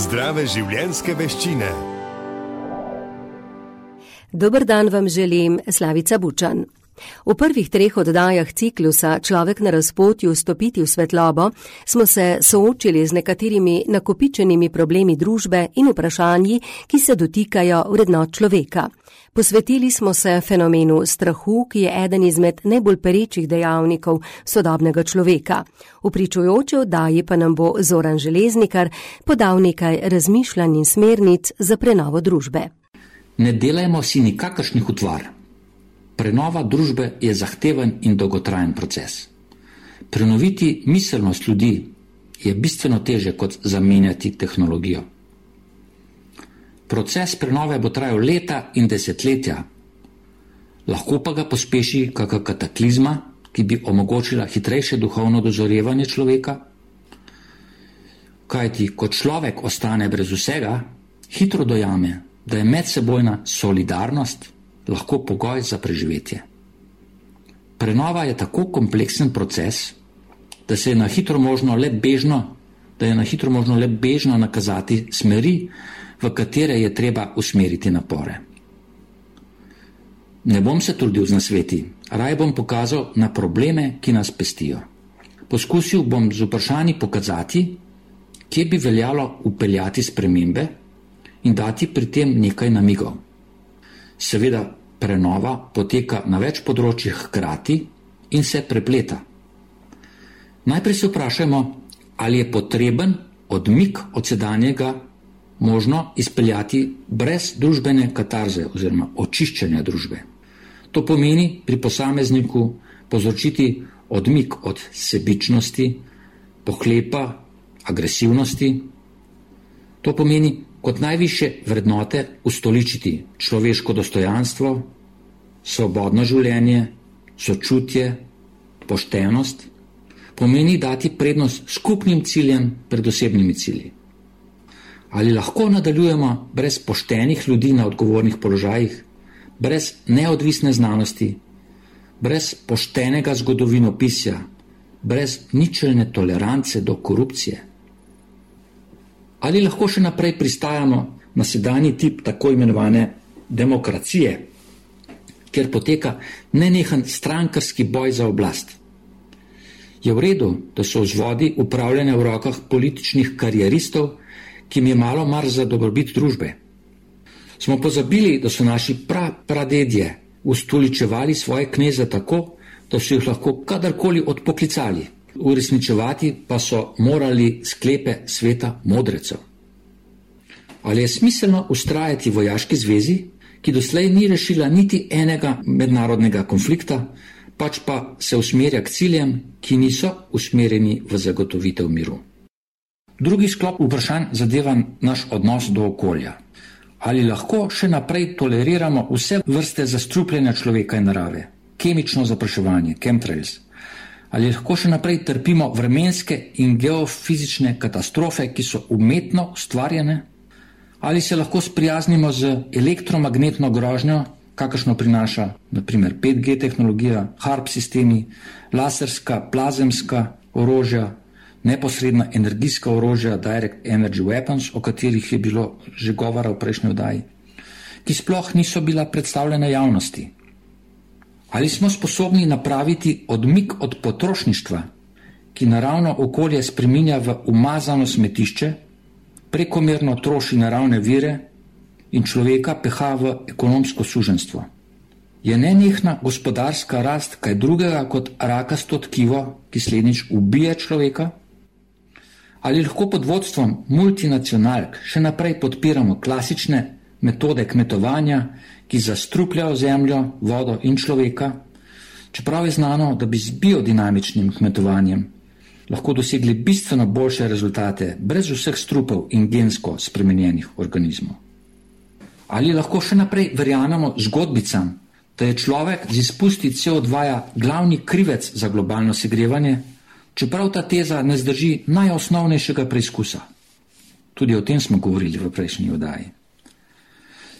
Zdrave življenjske veščine. Dober dan vam želim, Slavica Bučan. V prvih treh oddajah ciklusa Človek na razpotju stopiti v svetlobo smo se soočili z nekaterimi nakopičenimi problemi družbe in vprašanji, ki se dotikajo vrednot človeka. Posvetili smo se fenomenu strahu, ki je eden izmed najbolj perečih dejavnikov sodobnega človeka. V pričujoči oddaji pa nam bo Zoran Železnikar podal nekaj razmišljanj in smernic za prenovo družbe. Ne delajmo si nikakršnih utvar. Prenova družbe je zahteven in dolgotrajen proces. Prenoviti miselnost ljudi je bistveno teže kot zamenjati tehnologijo. Proces prenove bo trajal leta in desetletja, lahko pa ga pospeši kakšna kataklizma, ki bi omogočila hitrejše duhovno dozorevanje človeka. Kajti, ko človek ostane brez vsega, hitro dojame, da je medsebojna solidarnost lahko pogoj za preživetje. Prenova je tako kompleksen proces, da se je na hitro možno le bežno, da je na hitro možno le bežno nakazati smeri, v katere je treba usmeriti napore. Ne bom se trudil z nasveti, raj bom pokazal na probleme, ki nas pestijo. Poskusil bom z vprašanji pokazati, kje bi veljalo upeljati spremembe in dati pri tem nekaj namigov. Seveda, prenova poteka na več področjih hkrati in se prepleta. Najprej se vprašajmo, ali je potreben odmik od sedanjega možno izpeljati brez družbene katarze oziroma očiščenja družbe. To pomeni pri posamezniku povzročiti odmik od sebičnosti, pohlepa, agresivnosti. To pomeni kot najviše vrednote ustoličiti človeško dostojanstvo, svobodno življenje, sočutje, poštenost, pomeni dati prednost skupnim ciljem pred osebnimi cilji. Ali lahko nadaljujemo brez poštenih ljudi na odgovornih položajih, brez neodvisne znanosti, brez poštenega zgodovinopisja, brez ničelne tolerance do korupcije? Ali lahko še naprej pristajamo na sedanji tip tako imenovane demokracije, kjer poteka nenehen strankarski boj za oblast. Je v redu, da so vzvodi upravljene v rokah političnih karieristov, ki jim je malo mar za dobrobit družbe. Smo pozabili, da so naši pra pradedje ustoličevali svoje kneze tako, da so jih lahko kadarkoli odpoklicali uresničevati pa so morali sklepe sveta modrecev. Ali je smiselno ustrajati v vojaški zvezi, ki doslej ni rešila niti enega mednarodnega konflikta, pač pa se usmerja k ciljem, ki niso usmerjeni v zagotovitev miru. Drugi sklop vprašanj zadeva naš odnos do okolja. Ali lahko še naprej toleriramo vse vrste zastrupljenja človeka in narave, kemično zapraševanje, chemtrails, ali lahko še naprej trpimo vremenske in geofizične katastrofe, ki so umetno ustvarjene, ali se lahko sprijaznimo z elektromagnetno grožnjo, kakršno prinaša naprimer 5G tehnologija, HARP sistemi, laserska, plazemska orožja, neposredna energijska orožja, direct energy weapons, o katerih je bilo že govora v prejšnji oddaji, ki sploh niso bila predstavljena javnosti. Ali smo sposobni napraviti odmik od potrošništva, ki naravno okolje spreminja v umazano smetišče, prekomerno troši naravne vire in človeka peha v ekonomsko suženstvo? Je nenehna gospodarska rast kaj drugega kot rakasto tkivo, ki slednjič ubije človeka? Ali lahko pod vodstvom multinacionalk še naprej podpiramo klasične metode kmetovanja, ki zastrupljajo zemljo, vodo in človeka, čeprav je znano, da bi z biodinamičnim kmetovanjem lahko dosegli bistveno boljše rezultate brez vseh strupov in gensko spremenjenih organizmov. Ali lahko še naprej verjamemo zgodbicam, da je človek z izpusti CO2 glavni krivec za globalno segrevanje, čeprav ta teza ne zdrži najosnovnejšega preizkusa. Tudi o tem smo govorili v prejšnji oddaji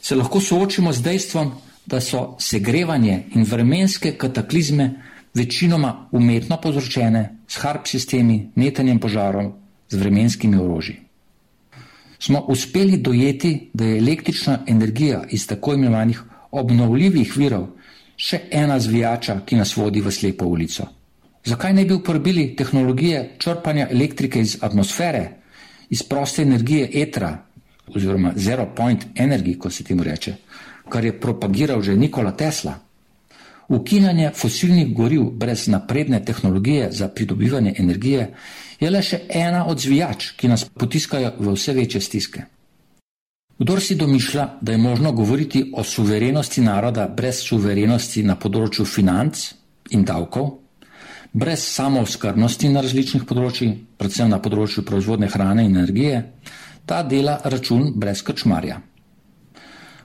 se lahko soočimo z dejstvom, da so segrevanje in vremenske kataklizme večinoma umetno povzročene s harp sistemi, netenjem požarov, z vremenskimi orožji. smo uspeli dojeti, da je električna energija iz tako imenovanih obnovljivih virov še ena zvijača, ki nas vodi v slepo ulico. Zakaj ne bi uporabili tehnologije črpanja elektrike iz atmosfere, iz proste energije etra, oziroma zero point energy, kot se temu reče, kar je propagiral že Nikola Tesla? Ukinjanje fosilnih goriv brez napredne tehnologije za pridobivanje energije je le še ena od zvijač, ki nas potiskajo v vse večje stiske. Kdor si domišlja, da je možno govoriti o suverenosti naroda brez suverenosti na področju financ in davkov, brez samooskrbnosti na različnih področjih, predvsem na področju proizvodne hrane in energije, ta dela račun brez krčmarja.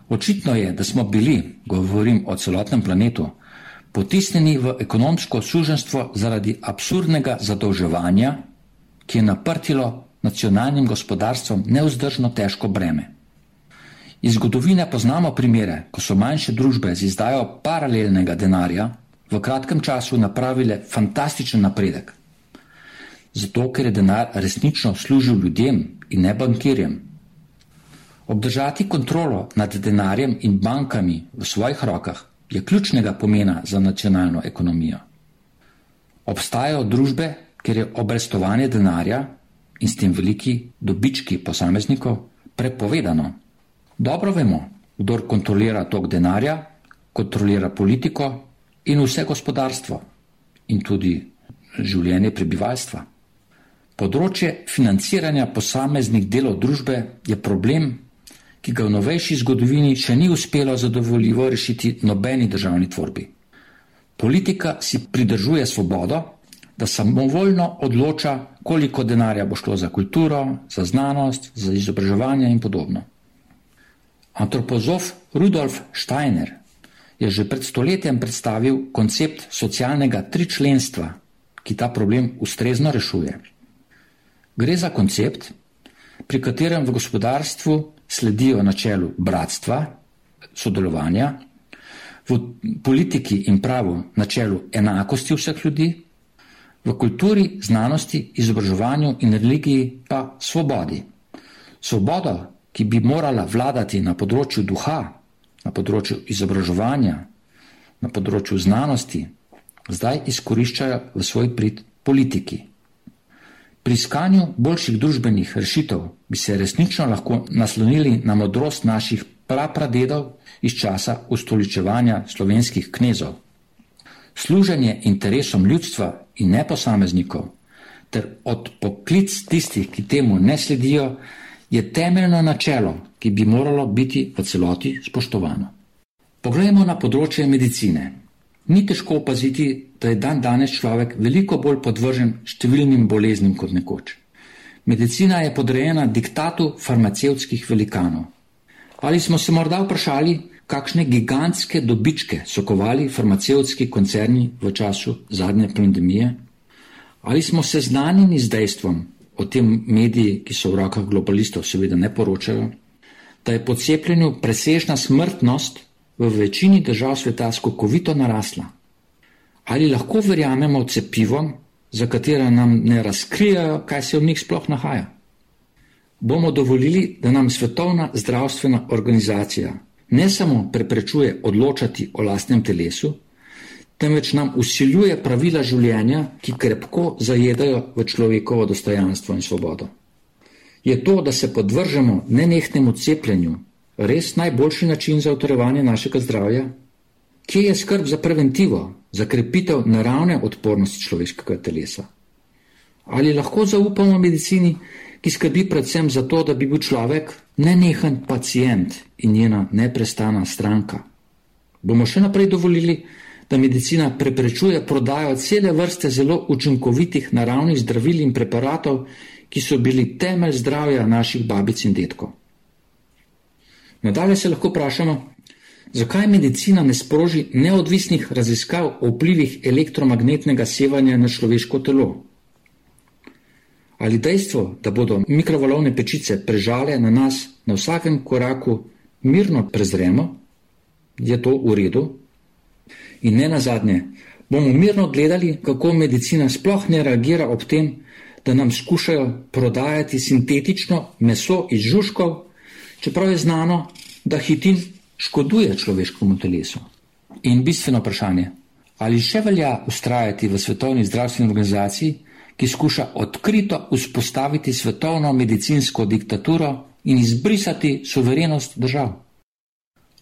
Očitno je, da smo bili, govorim o celotnem planetu, potisnjeni v ekonomsko suženstvo zaradi absurdnega zadolževanja, ki je naprtilo nacionalnim gospodarstvom neuzdržno težko breme. Iz zgodovine poznamo primere, ko so manjše družbe z izdajo paralelnega denarja v kratkem času napravile fantastičen napredek. Zato, ker je denar resnično služil ljudem in ne bankirjem. Obdržati kontrolo nad denarjem in bankami v svojih rokah je ključnega pomena za nacionalno ekonomijo. Obstajajo družbe, kjer je obrestovanje denarja in s tem veliki dobički posameznikov prepovedano. Dobro vemo, kdo kontrolira tok denarja, kontrolira politiko in vse gospodarstvo in tudi življenje prebivalstva. Področje financiranja posameznih delov družbe je problem, ki ga v novejši zgodovini še ni uspelo zadovoljivo rešiti nobeni državni tvorbi. Politika si pridržuje svobodo, da samovoljno odloča, koliko denarja bo šlo za kulturo, za znanost, za izobraževanje in podobno. Antropozof Rudolf Steiner je že pred stoletjem predstavil koncept socialnega tričlenstva, ki ta problem ustrezno rešuje. Gre za koncept, pri katerem v gospodarstvu sledijo načelu bratstva, sodelovanja, v politiki in pravu načelu enakosti vseh ljudi, v kulturi, znanosti, izobraževanju in religiji pa svobodi. Svoboda, ki bi morala vladati na področju duha, na področju izobraževanja, na področju znanosti, zdaj izkoriščajo v svoj prid politiki. Pri iskanju boljših družbenih rešitev bi se resnično lahko naslonili na modrost naših prapradedov iz časa ustoličevanja slovenskih knezov. Služenje interesom ljudstva in neposameznikov ter odpoklic tistih, ki temu ne sledijo, je temeljno načelo, ki bi moralo biti v celoti spoštovano. Poglejmo na področje medicine. Ni težko opaziti, da je dan danes človek veliko bolj podvržen številnim boleznim kot nekoč. Medicina je podrejena diktatu farmacevtskih velikanov. Ali smo se morda vprašali, kakšne gigantske dobičke so kovali farmacevtski koncerni v času zadnje pandemije? Ali smo seznanjeni z dejstvom, o tem mediji, ki so v rokah globalistov, seveda ne poročajo, da je po cepljenju presežna smrtnost v večini držav sveta skokovito narasla. Ali lahko verjamemo cepivom, za katera nam ne razkrijajo, kaj se v njih sploh nahaja? Bomo dovolili, da nam Svetovna zdravstvena organizacija ne samo preprečuje odločati o lastnem telesu, temveč nam usiljuje pravila življenja, ki krepko zajedajo v človekovo dostojanstvo in svobodo. Je to, da se podvržemo nenehnemu cepljenju, res najboljši način za utrjevanje našega zdravja? Kje je skrb za preventivo, za krepitev naravne odpornosti človeškega telesa? Ali lahko zaupamo medicini, ki skrbi predvsem za to, da bi bil človek nenehen pacijent in njena neprestana stranka? Bomo še naprej dovolili, da medicina preprečuje prodajo cele vrste zelo učinkovitih naravnih zdravil in preparatov, ki so bili temelj zdravja naših babic in detkov? Nadalje se lahko vprašamo, zakaj medicina ne sproži neodvisnih raziskav o vplivih elektromagnetnega sevanja na človeško telo. Ali dejstvo, da bodo mikrovalovne pečice prežale na nas na vsakem koraku, mirno prezremo, je to v redu? In ne nazadnje, bomo mirno gledali, kako medicina sploh ne reagira ob tem, da nam skušajo prodajati sintetično meso iz žužkov, čeprav je znano, da hitin škoduje človeškemu telesu. In bistveno vprašanje, ali še velja ustrajati v svetovni zdravstveni organizaciji, ki skuša odkrito vzpostaviti svetovno medicinsko diktaturo in izbrisati suverenost držav.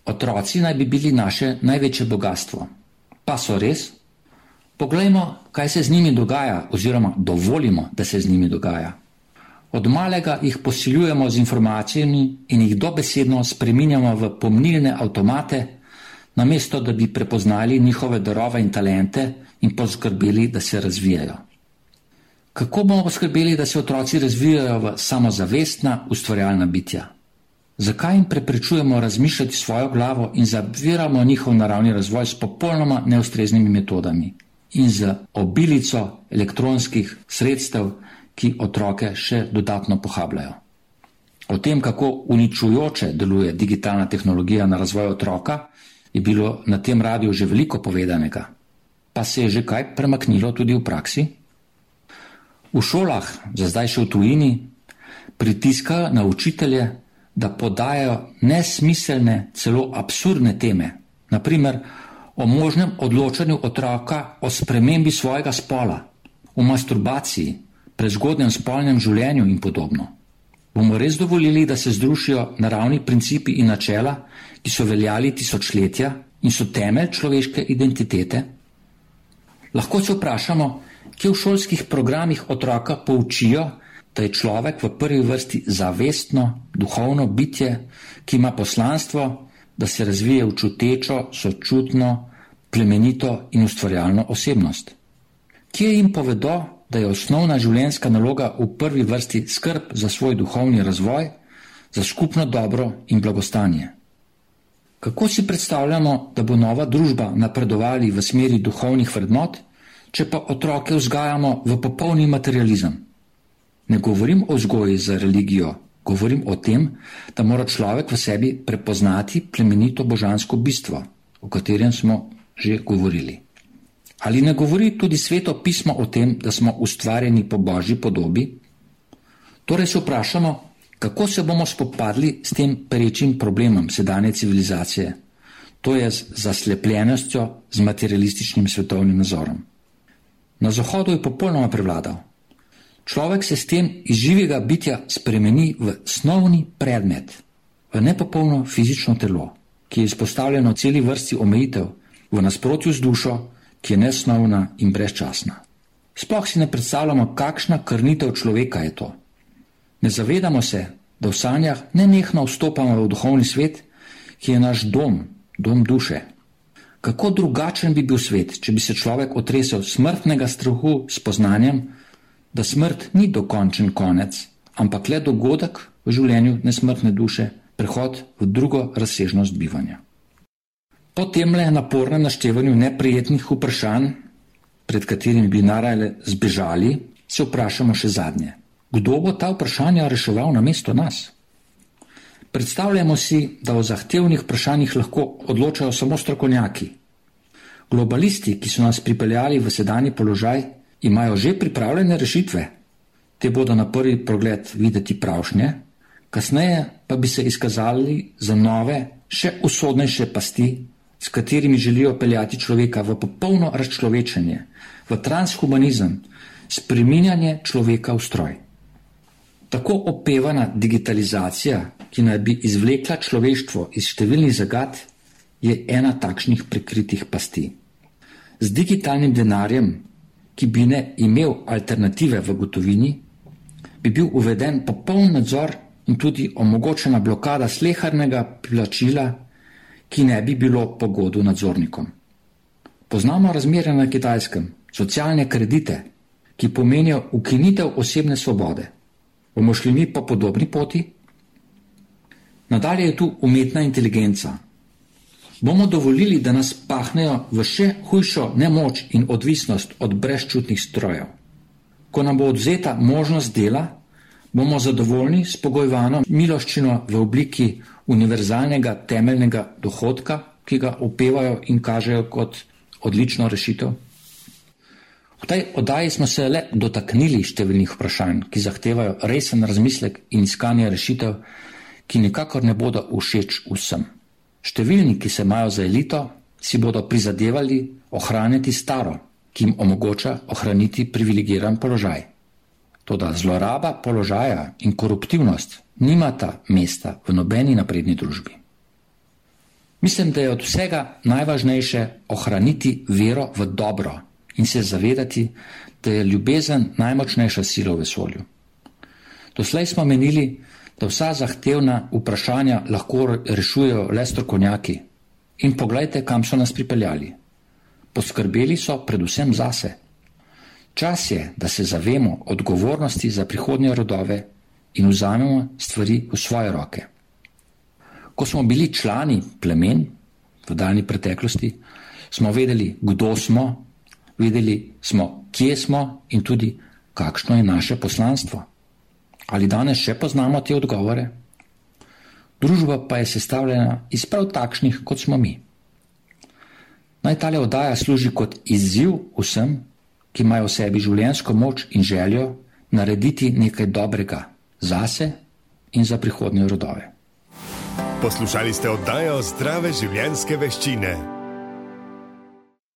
Otroci naj bi bili naše največje bogatstvo. Pa so res? Poglejmo, kaj se z njimi dogaja, oziroma dovolimo, da se z njimi dogaja. Od malega jih posiljujemo z informacijami in jih dobesedno spreminjamo v pomnilne avtomate, namesto da bi prepoznali njihove darove in talente in poskrbeli, da se razvijajo. Kako bomo poskrbeli, da se otroci razvijajo v samozavestna, ustvarjalna bitja? Zakaj jim preprečujemo razmišljati svojo glavo in zaviramo njihov naravni razvoj s popolnoma neustreznimi metodami in z obilico elektronskih sredstev, ki otroke še dodatno pohabljajo? O tem, kako uničujoče deluje digitalna tehnologija na razvoj otroka, je bilo na tem radiju že veliko povedanega. Pa se je že kaj premaknilo tudi v praksi? V šolah, za zdaj še v tujini, pritiskajo na učitelje, da podajo nesmiselne, celo absurdne teme, naprimer o možnem odločanju otroka o spremembi svojega spola, o masturbaciji, prezgodnem spolnem življenju in podobno. Bomo res dovolili, da se združijo naravni principi in načela, ki so veljali tisočletja in so temelj človeške identitete? Lahko se vprašamo, kje v šolskih programih otroka poučijo, da je človek v prvi vrsti zavestno, duhovno bitje, ki ima poslanstvo, da se razvije v čutečo, sočutno, plemenito in ustvarjalno osebnost. Kje jim povedo, da je osnovna življenjska naloga v prvi vrsti skrb za svoj duhovni razvoj, za skupno dobro in blagostanje? Kako si predstavljamo, da bo nova družba napredovali v smeri duhovnih vrednot, če pa otroke vzgajamo v popolni materializem? Ne govorim o vzgoji za religijo, govorim o tem, da mora človek v sebi prepoznati plemenito božansko bistvo, o katerem smo že govorili. Ali ne govori tudi sveto pismo o tem, da smo ustvarjeni po božji podobi? Torej se vprašamo, kako se bomo spopadli s tem perečim problemom sedanje civilizacije, to je z zaslepljenostjo z materialističnim svetovnim nazorom. Na Zahodu je popolnoma prevladal. Človek se s tem iz živega bitja spremeni v snovni predmet, v nepopolno fizično telo, ki je izpostavljeno celi vrsti omejitev, v nasprotju z dušo, ki je nesnovna in brezčasna. Sploh si ne predstavljamo, kakšna krnitev človeka je to. Ne zavedamo se, da v sanjah nenehno vstopamo v duhovni svet, ki je naš dom, dom duše. Kako drugačen bi bil svet, če bi se človek otresel smrtnega strahu s poznanjem, da smrt ni dokončen konec, ampak le dogodek v življenju nesmrtne duše, prehod v drugo razsežnost bivanja. Po tem le napornem naštevanju neprijetnih vprašanj, pred katerimi bi narajale zbežali, se vprašamo še zadnje. Kdo bo ta vprašanja reševal na mesto nas? Predstavljamo si, da o zahtevnih vprašanjih lahko odločajo samo strokovnjaki. Globalisti, ki so nas pripeljali v sedanji položaj, imajo že pripravljene rešitve. Te bodo na prvi pogled videti pravšnje, kasneje pa bi se izkazali za nove, še usodnejše pasti, s katerimi želijo peljati človeka v popolno razčlovečenje, v transhumanizem, spreminjanje človeka v stroj. Tako opevana digitalizacija, ki naj bi izvlekla človeštvo iz številnih zagad, je ena takšnih prikritih pasti. Z digitalnim denarjem ki bi ne imel alternative v gotovini, bi bil uveden popoln nadzor in tudi omogočena blokada sleharnega plačila, ki ne bi bilo pogodu nadzornikom. Poznamo razmere na kitajskem, socialne kredite, ki pomenijo ukinitev osebne svobode. Bomo šli mi po podobni poti? Nadalje je tu umetna inteligenca, bomo dovolili, da nas pahnejo v še hujšo nemoč in odvisnost od brezčutnih strojev. Ko nam bo odzeta možnost dela, bomo zadovoljni s pogojvano miloščino v obliki univerzalnega temeljnega dohodka, ki ga upevajo in kažejo kot odlično rešitev. V tej oddaji smo se le dotaknili številnih vprašanj, ki zahtevajo resen razmislek in iskanje rešitev, ki nikakor ne bodo všeč vsem. Številni, ki se imajo za elito, si bodo prizadevali ohraniti staro, ki jim omogoča ohraniti privilegiran položaj. Toda zloraba položaja in koruptivnost nimata mesta v nobeni napredni družbi. Mislim, da je od vsega najvažnejše ohraniti vero v dobro in se zavedati, da je ljubezen najmočnejša sila v vesolju. Doslej smo menili, da vsa zahtevna vprašanja lahko rešujejo le strokovnjaki. In poglejte, kam so nas pripeljali. Poskrbeli so predvsem zase. Čas je, da se zavemo odgovornosti za prihodnje rodove in vzamemo stvari v svoje roke. Ko smo bili člani plemen v daljni preteklosti, smo vedeli, kdo smo, vedeli smo, kje smo in tudi, kakšno je naše poslanstvo. Ali danes še poznamo te odgovore? Družba pa je sestavljena iz prav takšnih, kot smo mi. Naj ta oddaja služi kot izziv vsem, ki imajo v sebi življenjsko moč in željo narediti nekaj dobrega zase in za prihodnje rodove. Poslušali ste oddajo Zdrave življenjske veščine.